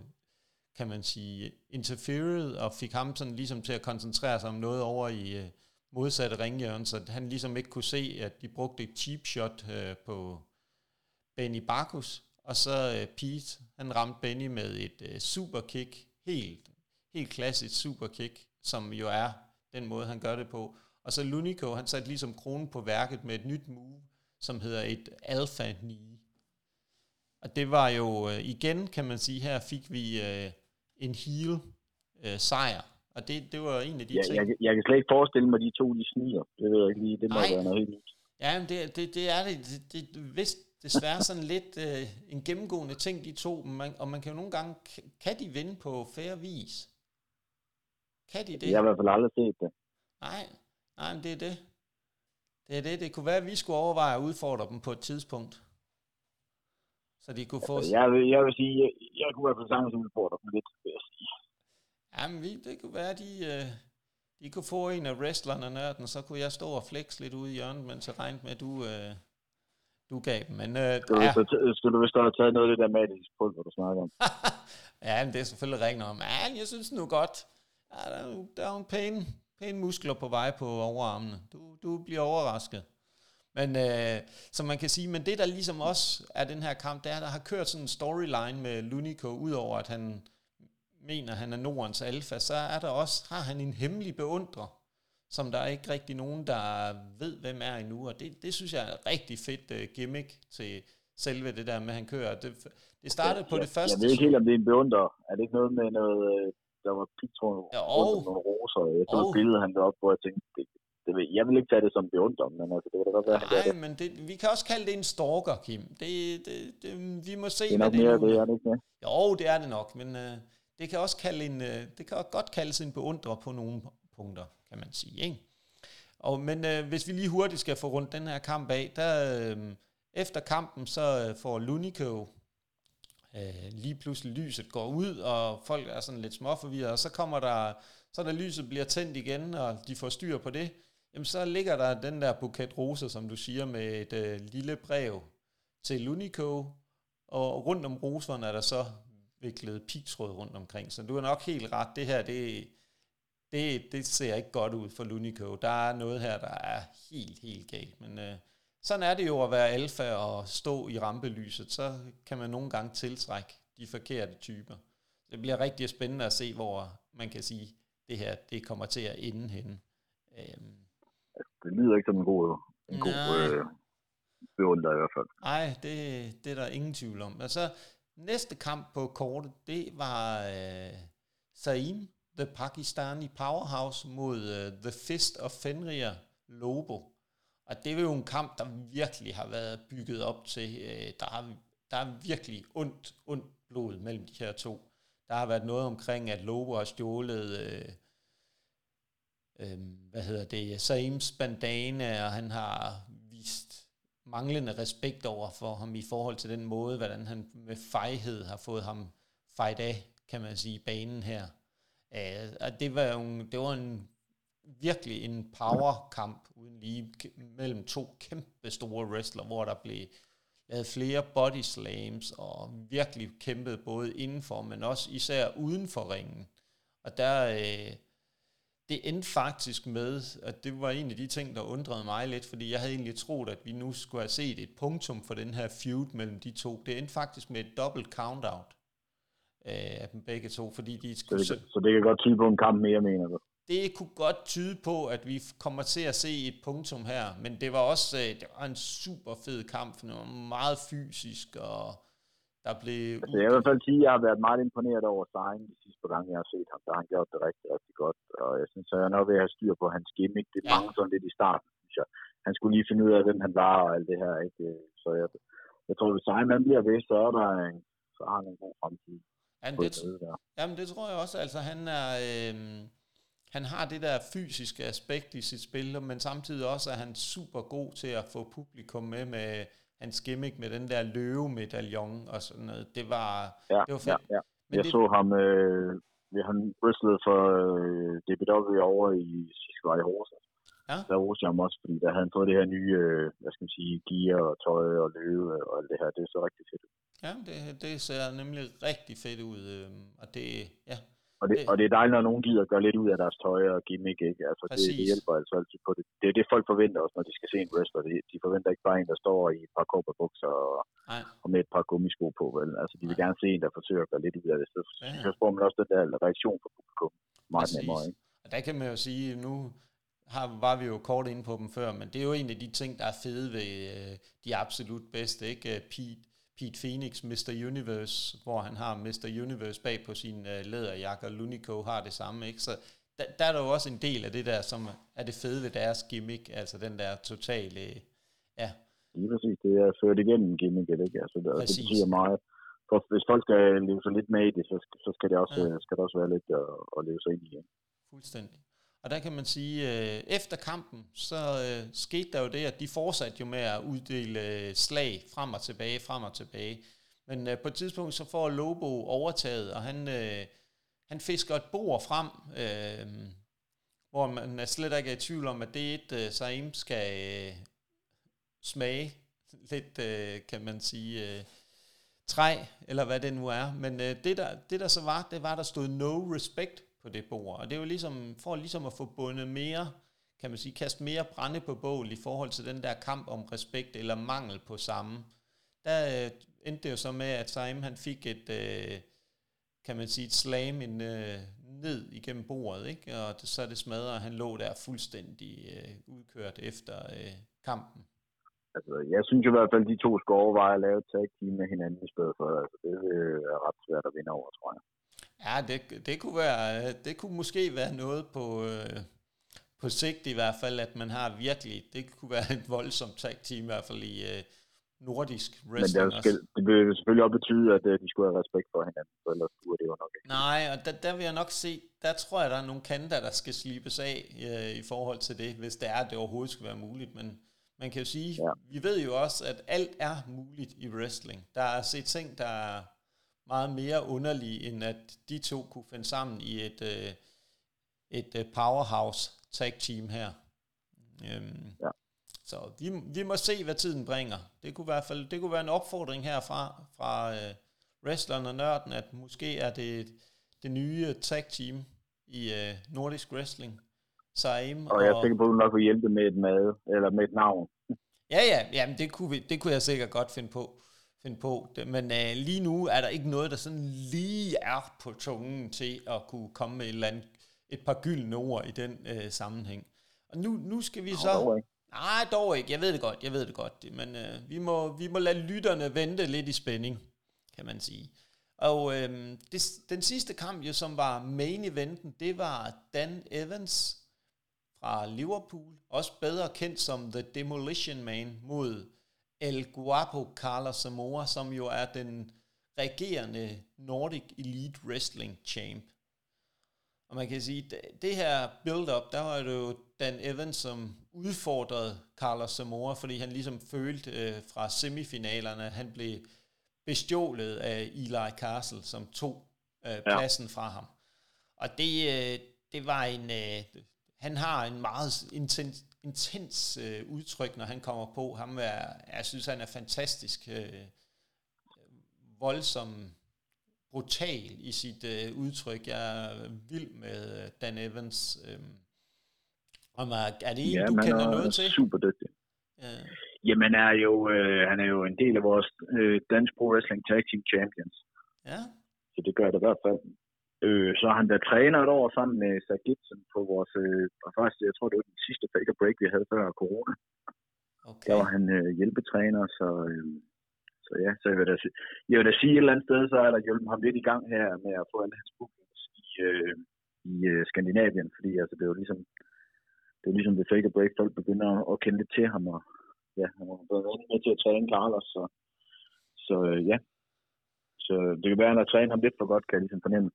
kan man sige, interfered, og fik ham sådan ligesom til at koncentrere sig om noget over i øh, modsatte ringhjørne, så han ligesom ikke kunne se, at de brugte et cheap shot øh, på Benny Barkus, og så øh, Pete, han ramte Benny med et øh, superkick, helt, helt klassisk superkick, som jo er den måde, han gør det på. Og så Lunico, han satte ligesom kronen på værket med et nyt move, som hedder et alpha knee. Og det var jo øh, igen, kan man sige, her fik vi øh, en heel øh, sejr. Og det, det var en af de ja, ting... Jeg, jeg kan slet ikke forestille mig, at de to de sniger. Det ved jeg ikke lige. Det må Nej. være noget helt nyt. Ja, men det, det, det er det. Det, det, vist desværre sådan lidt øh, en gennemgående ting, de to. Men Man, og man kan jo nogle gange... Kan de vinde på færre vis? Kan de det? Jeg har i hvert fald aldrig set det. Nej, nej, men det er det. Det er det. Det kunne være, at vi skulle overveje at udfordre dem på et tidspunkt. Så de kunne få... Jeg vil, jeg vil sige, jeg, jeg kunne i hvert fald sagtens udfordre dem lidt, vil jeg sige. Jamen, vi, det kunne være, de, øh, de kunne få en af wrestlerne nørden, så kunne jeg stå og flex lidt ude i hjørnet, mens jeg regnede med, at du, øh, du gav dem. Men øh, Skal du, ja. så, skal du vist have taget noget af det der magisk pulver, du snakker om? ja, men det er selvfølgelig rigtigt nok. Men jeg synes nu godt, ja, der, er der er en pæne, pæne muskler på vej på overarmene. Du, du bliver overrasket. Men øh, som man kan sige, men det der ligesom også er den her kamp, det er, der har kørt sådan en storyline med Lunico, udover at han mener, han er Nordens alfa, så er der også, har han en hemmelig beundrer, som der er ikke rigtig nogen, der ved, hvem er endnu, og det, det synes jeg er et rigtig fedt uh, gimmick til selve det der med, at han kører. Det, det startede på jeg, det første... Jeg ved ikke helt, om det er en beundrer. Er det ikke noget med noget, øh, der var pigtråd Ja, og- nogle roser? Jeg så og- et billede, han var op, hvor jeg tænkte, det ved, jeg vil ikke tage det som beundrer, men altså, det kan da godt være, Nej, det. men det, vi kan også kalde det en stalker, Kim. Det, det, det, vi må se, Det er hvad nok det mere nu det, er det ikke? Jo, det er det nok, men øh, det kan også kalde en, øh, det kan også godt kaldes en beundrer på nogle punkter, kan man sige. Ikke? Og, men øh, hvis vi lige hurtigt skal få rundt den her kamp af, der øh, efter kampen, så øh, får Lunico øh, lige pludselig lyset går ud, og folk er sådan lidt småforvirret, og så kommer der, så da lyset bliver tændt igen, og de får styr på det, jamen så ligger der den der buket roser, som du siger, med et øh, lille brev til Lunico, og rundt om roserne er der så viklet pigtråd rundt omkring. Så du har nok helt ret. Det her, det, det, det ser ikke godt ud for Lunico. Der er noget her, der er helt, helt galt. Men øh, sådan er det jo at være alfa og stå i rampelyset. Så kan man nogle gange tiltrække de forkerte typer. Det bliver rigtig spændende at se, hvor man kan sige, det her det kommer til at ende henne. Øhm, det lyder ikke som en god, en god øh, beundrer i hvert fald. Nej, det, det er der ingen tvivl om. Altså, næste kamp på kortet, det var øh, Saim, the Pakistani powerhouse, mod øh, The Fist of Fenrir Lobo. Og det er jo en kamp, der virkelig har været bygget op til. Øh, der, har, der er virkelig ondt, ondt blod mellem de her to. Der har været noget omkring, at Lobo har stjålet... Øh, øh, hvad hedder det, Saims bandana, og han har vist manglende respekt over for ham i forhold til den måde, hvordan han med fejhed har fået ham fejt af, kan man sige, banen her. Øh, og det var jo en, det var en virkelig en powerkamp uden lige mellem to kæmpe store wrestler, hvor der blev lavet flere body slams og virkelig kæmpet både indenfor, men også især uden for ringen. Og der, øh, det endte faktisk med, at det var en af de ting, der undrede mig lidt, fordi jeg havde egentlig troet, at vi nu skulle have set et punktum for den her feud mellem de to. Det endte faktisk med et dobbelt count-out øh, af dem begge to, fordi de Så skulle... det, så det kan godt tyde på en kamp mere, mener du? det kunne godt tyde på, at vi kommer til at se et punktum her, men det var også øh, det var en super fed kamp, for det var meget fysisk, og der blev... Altså, jeg vil i hvert fald sige, at jeg har været meget imponeret over Stein de sidste par gange, jeg har set ham. Der har han gjort det rigtig, rigtig godt. Og jeg synes, at jeg er nok ved at have styr på hans gimmick. Det er ja. mange sådan lidt i starten, synes jeg. Han skulle lige finde ud af, hvem han var og alt det her. Ikke? Så jeg, jeg tror, hvis Stein bliver ved, så er der en, så har han en god fremtid. Han, det, jamen, det tror jeg også. Altså, han er... Øh, han har det der fysiske aspekt i sit spil, men samtidig også er han super god til at få publikum med med hans gimmick med den der løvemedaljon og sådan noget. Det var, ja, det var fedt. Ja, ja. Men jeg det, så ham, øh, han wrestlede for øh, DBW over i sidste var i Horsens. Ja. Der roste jeg ham også, fordi der havde han fået det her nye, øh, hvad skal man sige, gear og tøj og løve og alt det her. Det så rigtig fedt ud. Ja, det, det ser nemlig rigtig fedt ud. Øh, og det, ja, og det, og det er dejligt, når nogen gider at gøre lidt ud af deres tøj og gimmick, ikke? Altså, det, det, hjælper altså altid på det. Det er det, folk forventer også, når de skal se en wrestler. De, de forventer ikke bare en, der står i et par kobberbukser og, og med et par gummisko på, vel? Altså, de vil Nej. gerne se en, der forsøger at gøre lidt ud af det. Så, ja. så får man også den der reaktion fra publikum meget Præcis. nemmere, ikke? Og der kan man jo sige, nu har, var vi jo kort inde på dem før, men det er jo en af de ting, der er fede ved øh, de absolut bedste, ikke? Pete, Pete Phoenix, Mr. Universe, hvor han har Mr. Universe bag på sin uh, læderjakke, og Lunico har det samme, ikke? Så der, der er der jo også en del af det der, som er det fede ved deres gimmick, altså den der totale, ja. Lige præcis, det er ført igennem gimmick, ikke? Altså, det, det betyder meget. For hvis folk skal leve sig lidt med i det, så, så skal, det også, ja. skal det også være lidt at, at leve sig ind i. Fuldstændig. Og der kan man sige, øh, efter kampen, så øh, skete der jo det, at de fortsatte jo med at uddele øh, slag frem og tilbage, frem og tilbage. Men øh, på et tidspunkt, så får Lobo overtaget, og han, øh, han fisker et bord frem, øh, hvor man er slet ikke er i tvivl om, at det er et, øh, Saim skal øh, smage lidt, øh, kan man sige, øh, træ, eller hvad det nu er. Men øh, det, der, det der så var, det var, at der stod no respect på det bord. Og det er jo ligesom, for ligesom at få bundet mere, kan man sige, kaste mere brænde på bål i forhold til den der kamp om respekt eller mangel på samme. Der øh, endte det jo så med, at Saim han fik et, øh, kan man sige, et slam en, øh, ned igennem bordet, ikke? og det, så det smadret, og han lå der fuldstændig øh, udkørt efter øh, kampen. Altså, jeg synes i hvert fald, at de to skal overveje at lave et tag team med hinanden i stedet for. Altså, det øh, er ret svært at vinde over, tror jeg. Ja, det, det, kunne være, det kunne måske være noget på, øh, på sigt i hvert fald, at man har virkelig, det kunne være et voldsomt tag team i hvert fald i øh, nordisk wrestling. Men det, skal, det vil selvfølgelig også betyde, at øh, de skulle have respekt for hinanden, for ellers skulle det jo nok ikke. Nej, og der, der vil jeg nok se, der tror jeg, der er nogle kanter, der skal slibes af øh, i forhold til det, hvis det er, at det overhovedet skal være muligt, men man kan jo sige, ja. vi ved jo også, at alt er muligt i wrestling. Der er set ting, der er meget mere underlige, end at de to kunne finde sammen i et, øh, et øh, powerhouse tag team her. Øhm, ja. Så vi, vi må se, hvad tiden bringer. Det kunne i hvert fald det kunne være en opfordring herfra fra øh, wrestleren og nørden, at måske er det det nye tag team i øh, nordisk wrestling. Saim og, og jeg er sikker på, at du nok vil hjælpe med et mad, eller med et navn. Ja, ja, jamen det kunne, vi, det kunne jeg sikkert godt finde på finde på det. Men uh, lige nu er der ikke noget, der sådan lige er på tungen til at kunne komme med et, eller andet, et par gyldne ord i den uh, sammenhæng. Og nu, nu skal vi så... Dog Nej, dog ikke. Jeg ved det godt, jeg ved det godt. Men uh, vi, må, vi må lade lytterne vente lidt i spænding, kan man sige. Og uh, det, den sidste kamp, jo, som var main eventen, det var Dan Evans fra Liverpool, også bedre kendt som The Demolition Man, mod El Guapo Carlos Zamora, som jo er den regerende Nordic Elite Wrestling Champ. Og man kan sige, det her build-up, der var det jo Dan Evans, som udfordrede Carlos Zamora, fordi han ligesom følte øh, fra semifinalerne, at han blev bestjålet af Eli Castle, som tog øh, pladsen ja. fra ham. Og det, øh, det var en... Øh, han har en meget intens, intens øh, udtryk, når han kommer på. Ham er, jeg synes, han er fantastisk. Øh, voldsom, brutal i sit øh, udtryk. Jeg er vild med øh, Dan Evans. Øh, om er, er det en, ja, du kender noget til? super dygtig. Ja. Jamen, er jo, øh, han er jo en del af vores øh, Dansk Pro Wrestling Tag Team Champions. Ja. Så det gør det i hvert fald. Øh, så har han været træner et år sammen med Zach Gibson på vores, øh, faktisk, jeg tror det var den sidste fake break, vi havde før corona. Okay. Der var han øh, hjælpetræner, så, øh, Så ja, så jeg vil, da, jeg vil da sige et eller andet sted, så er der hjulpet ham lidt i gang her med at få en hans i, øh, i øh, Skandinavien, fordi altså, det er jo ligesom, det er ligesom det fake break, folk begynder at, at kende lidt til ham, og ja, han har været med til at træne Carlos, så, så øh, ja, så det kan være, at han har trænet ham lidt for godt, kan jeg ligesom fornemme.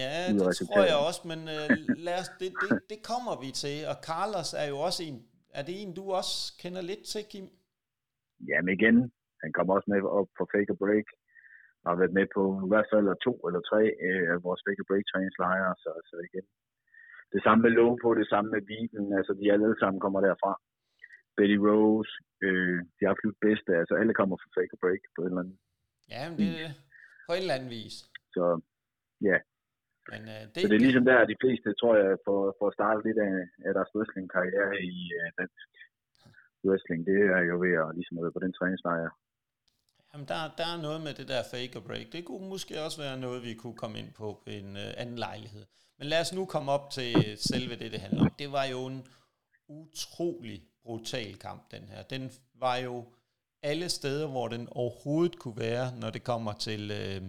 Ja, det tror jeg også, men uh, lad os, det, det, det kommer vi til. Og Carlos er jo også en, er det en, du også kender lidt til, Kim? Jamen igen, han kommer også med op for Fake Break. Jeg har været med på i hvert fald to eller tre øh, af vores Fake Break træningslejre, så, så igen. Det samme med Lobo, det samme med Vigen, altså de alle sammen kommer derfra. Betty Rose, øh, de absolut bedste, altså alle kommer fra Fake Break på en eller anden Ja, men det, på en eller anden vis. Så ja. Men, uh, det, så det er ligesom der, at de fleste, tror jeg, får, får startet lidt af, af deres wrestling-karriere i uh, dansk wrestling. Det er jo ved at ligesom være på den træningslejr. Jamen, der, der er noget med det der fake og break. Det kunne måske også være noget, vi kunne komme ind på på en uh, anden lejlighed. Men lad os nu komme op til selve det, det handler om. Det var jo en utrolig brutal kamp, den her. Den var jo alle steder, hvor den overhovedet kunne være, når det kommer til, øh,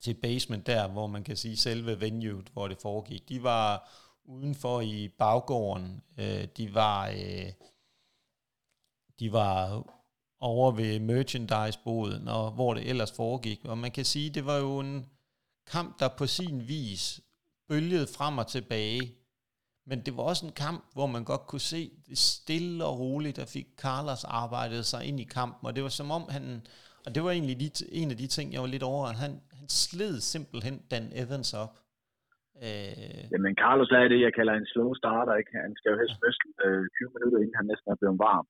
til basement der, hvor man kan sige selve venue, hvor det foregik. De var udenfor i baggården. Øh, de var øh, de var over ved merchandise-boden, og hvor det ellers foregik. Og man kan sige, det var jo en kamp, der på sin vis bølgede frem og tilbage. Men det var også en kamp, hvor man godt kunne se det stille og roligt, der fik Carlos arbejdet sig ind i kampen, og det var som om han, og det var egentlig de, en af de ting, jeg var lidt over, han, han sled simpelthen Dan Evans op. Øh... Jamen Carlos er det, jeg kalder en slow starter, ikke? Han skal jo helst ja. øh, 20 minutter, inden han næsten er blevet varm.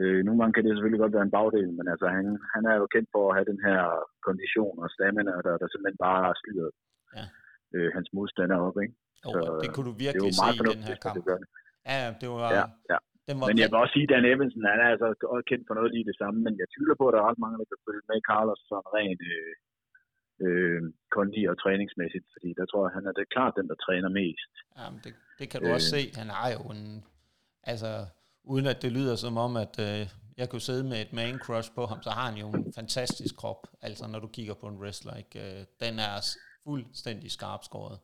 Øh, nogle gange kan det selvfølgelig godt være en bagdel, men altså han, han er jo kendt for at have den her kondition og stamina, der, der simpelthen bare styret ja. øh, hans modstander op, ikke? Oh, så, det kunne du virkelig se i den her kamp. Det ja, det var... Ja, ja. Den var men jeg vil også sige, at Dan Evansen, han er altså også kendt for noget lige det samme, men jeg tvivler på, at der er ret mange, der kan følge med Carlos sådan rent øh, øh, kondi og træningsmæssigt, fordi der tror jeg, han er det klart den, der træner mest. Jamen, det, det kan du øh, også se. Han har jo en, altså, uden at det lyder som om, at øh, jeg kunne sidde med et man crush på ham, så har han jo en fantastisk krop, altså når du kigger på en wrestler. Ikke? Øh, den er fuldstændig skarpskåret.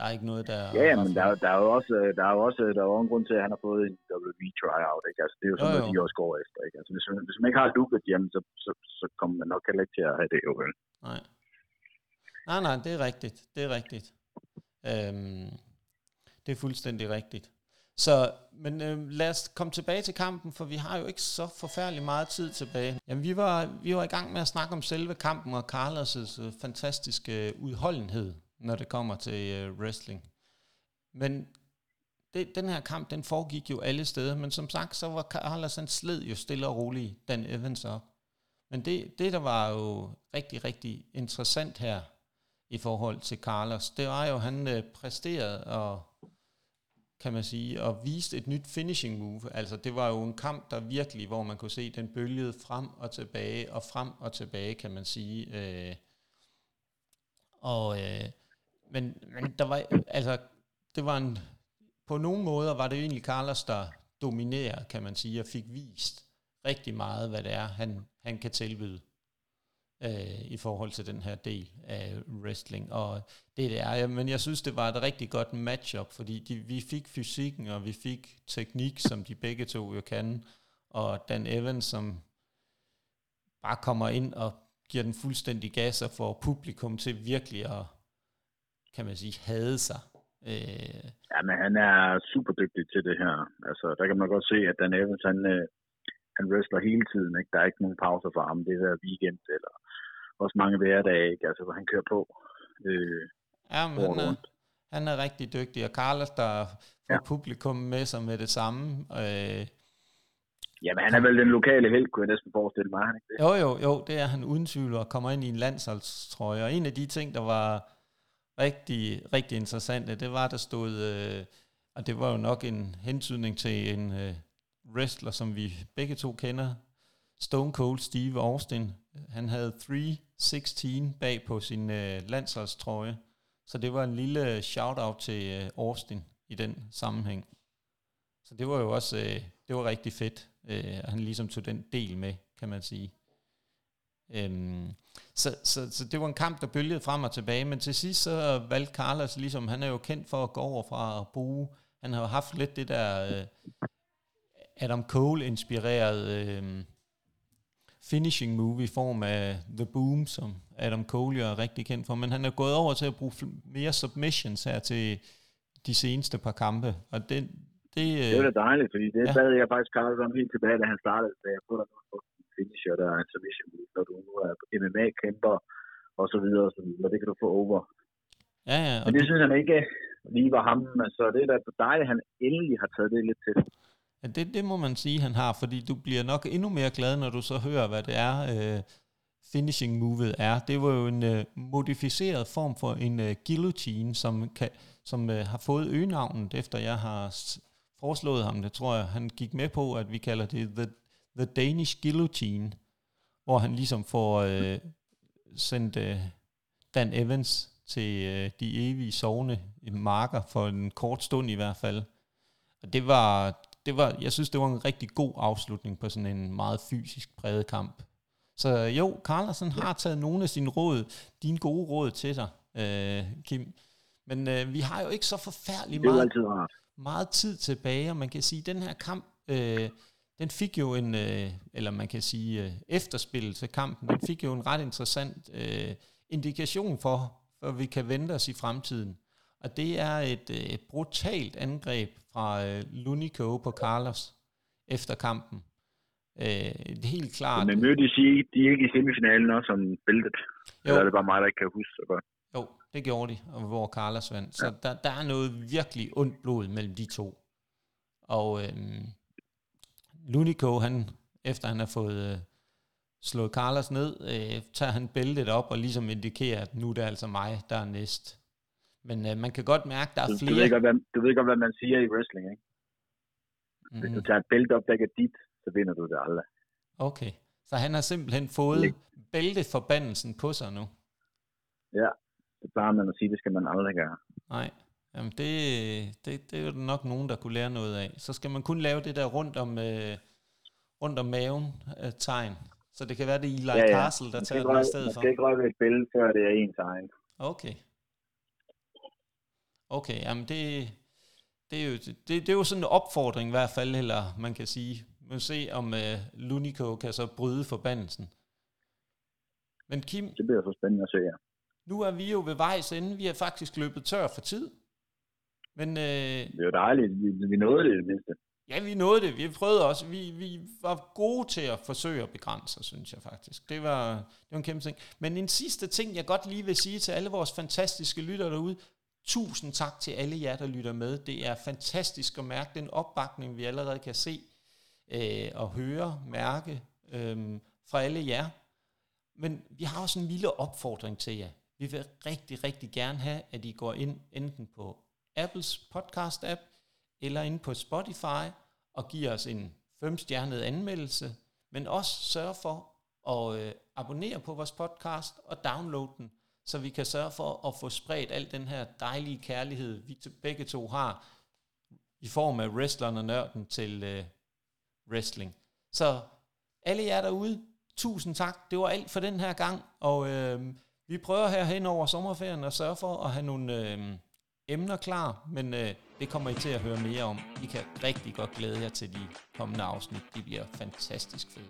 Der er ikke noget, der... Ja, ja men der, der, er jo også, der er jo også der er jo en grund til, at han har fået en WWE tryout. Ikke? Altså, det er jo sådan jo, noget, de også går efter. Ikke? Altså, hvis, man, hvis man ikke har lukket hjemme, så, så, så kommer man nok heller ikke til at have det jo. Nej. Nej, nej, det er rigtigt. Det er rigtigt. Øhm, det er fuldstændig rigtigt. Så, men øh, lad os komme tilbage til kampen, for vi har jo ikke så forfærdelig meget tid tilbage. Jamen, vi var, vi var i gang med at snakke om selve kampen og Carlos' øh, fantastiske udholdenhed når det kommer til øh, wrestling. Men det, den her kamp, den foregik jo alle steder, men som sagt, så var Carlos, han sled jo stille og roligt Dan Evans op. Men det, det, der var jo rigtig, rigtig interessant her i forhold til Carlos, det var jo, at han øh, præsterede og kan man sige, og viste et nyt finishing move. Altså det var jo en kamp, der virkelig, hvor man kunne se, den bølgede frem og tilbage, og frem og tilbage, kan man sige. Øh, og øh, men, men der var, altså, det var en, på nogle måder var det jo egentlig Carlos, der dominerer, kan man sige, og fik vist rigtig meget, hvad det er, han, han kan tilbyde øh, i forhold til den her del af wrestling. Og det, det er, ja, men jeg synes, det var et rigtig godt matchup, fordi de, vi fik fysikken, og vi fik teknik, som de begge to jo kan, og Dan Evans, som bare kommer ind og giver den fuldstændig gas og får publikum til virkelig at kan man sige, havde sig. Øh. Ja, men han er super dygtig til det her. Altså, der kan man godt se, at Dan Evans, han, øh, han wrestler hele tiden. Ikke? Der er ikke nogen pauser for ham. Det er weekend, eller også mange hverdage, ikke? Altså, hvor han kører på. Øh, ja, men han er, han er rigtig dygtig. Og Carlos, der får ja. publikum med sig med det samme. Øh, Jamen, han er vel den lokale held, kunne jeg næsten forestille mig. Han ikke det? Jo, jo, jo, det er han uden tvivl, og kommer ind i en landsholdstrøje. Og en af de ting, der var rigtig, rigtig interessante, det var, der stod, øh, og det var jo nok en hentydning til en øh, wrestler, som vi begge to kender, Stone Cold Steve Austin. Han havde 316 bag på sin øh, landsholdstrøje, så det var en lille shout-out til øh, Austin i den sammenhæng. Så det var jo også, øh, det var rigtig fedt, øh, at han ligesom tog den del med, kan man sige. Øhm, så, så, så det var en kamp, der bølgede frem og tilbage, men til sidst så valgte Carlos ligesom, han er jo kendt for at gå over fra at bruge, han har jo haft lidt det der øh, Adam Cole-inspireret øh, finishing move i form af The Boom, som Adam Cole er rigtig kendt for, men han er gået over til at bruge mere submissions her til de seneste par kampe, og det, det, det er da dejligt, fordi det ja. bad jeg faktisk Carlos om helt tilbage, da han startede, da jeg prøvede at finisher, der er en submission move, når du nu er MMA-kæmper, og så videre, og så videre. Det kan du få over. Ja, ja. Men det synes han ikke lige var ham, så det er da dejligt, at han endelig har taget det lidt til. Ja, det, det må man sige, han har, fordi du bliver nok endnu mere glad, når du så hører, hvad det er, uh, finishing movet er. Det var jo en uh, modificeret form for en uh, guillotine, som, kan, som uh, har fået øgenavnet, efter jeg har foreslået ham. Det tror jeg, han gik med på, at vi kalder det The The Danish Guillotine, hvor han ligesom får øh, sendt øh, Dan Evans til øh, de evige sovende marker for en kort stund i hvert fald. Og det var, det var, jeg synes, det var en rigtig god afslutning på sådan en meget fysisk præget kamp. Så jo, Carlsen har taget nogle af sine råd, dine gode råd til sig, øh, Kim. Men øh, vi har jo ikke så forfærdeligt meget, meget tid tilbage, og man kan sige, at den her kamp, øh, den fik jo en, øh, eller man kan sige øh, efterspil til kampen, den fik jo en ret interessant øh, indikation for, hvad vi kan vente os i fremtiden. Og det er et, øh, et brutalt angreb fra øh, Lunico på Carlos efter kampen. Øh, det er helt klart. Men mødte de sige, de er ikke i semifinalen også som bæltet? Eller er det bare mig, der ikke kan huske så godt? Jo, det gjorde de, og hvor Carlos vandt. Så ja. der, der er noget virkelig ondt blod mellem de to. Og øh, Lunico, han, efter han har fået øh, slået Carlos ned, øh, tager han bæltet op og ligesom indikerer, at nu er det altså mig, der er næst. Men øh, man kan godt mærke, der er flere... Du ved, godt, hvad, du ved godt, hvad man siger i wrestling, ikke? Mm. Hvis du tager et bælte op, der ikke er dit, så vinder du det aldrig. Okay, så han har simpelthen fået ja. bælteforbandelsen på sig nu? Ja, det plejer man at sige, det skal man aldrig gøre. Nej, Jamen det, det, det er jo nok nogen, der kunne lære noget af. Så skal man kun lave det der rundt om, øh, rundt om maven øh, tegn. Så det kan være, det er Eli ja, ja. Castle, der tager det i stedet for. Man skal ikke et billede, før det er en tegn. Okay. Okay, jamen det, det, er jo, det, det er jo sådan en opfordring i hvert fald, eller man kan sige. Man må se, om uh, Lunico kan så bryde forbandelsen. Men Kim... Det bliver så spændende at se, ja. Nu er vi jo ved vejs ende. Vi er faktisk løbet tør for tid. Men, øh, det jo dejligt. Vi, vi nåede det i det mindste. Ja, vi nåede det. Vi prøvede også. Vi, vi var gode til at forsøge at begrænse, synes jeg faktisk. Det var, det var en kæmpe ting. Men en sidste ting, jeg godt lige vil sige til alle vores fantastiske lyttere derude. Tusind tak til alle jer, der lytter med. Det er fantastisk at mærke den opbakning, vi allerede kan se øh, og høre, mærke øh, fra alle jer. Men vi har også en lille opfordring til jer. Vi vil rigtig, rigtig gerne have, at I går ind enten på Apples podcast-app, eller inde på Spotify, og giver os en femstjernet anmeldelse, men også sørge for at øh, abonnere på vores podcast og downloade den, så vi kan sørge for at få spredt al den her dejlige kærlighed, vi begge to har, i form af wrestleren og nørden til øh, wrestling. Så alle jer derude, tusind tak. Det var alt for den her gang, og øh, vi prøver her hen over sommerferien at sørge for at have nogle... Øh, emner klar, men øh, det kommer I til at høre mere om. I kan rigtig godt glæde jer til de kommende afsnit. De bliver fantastisk fede.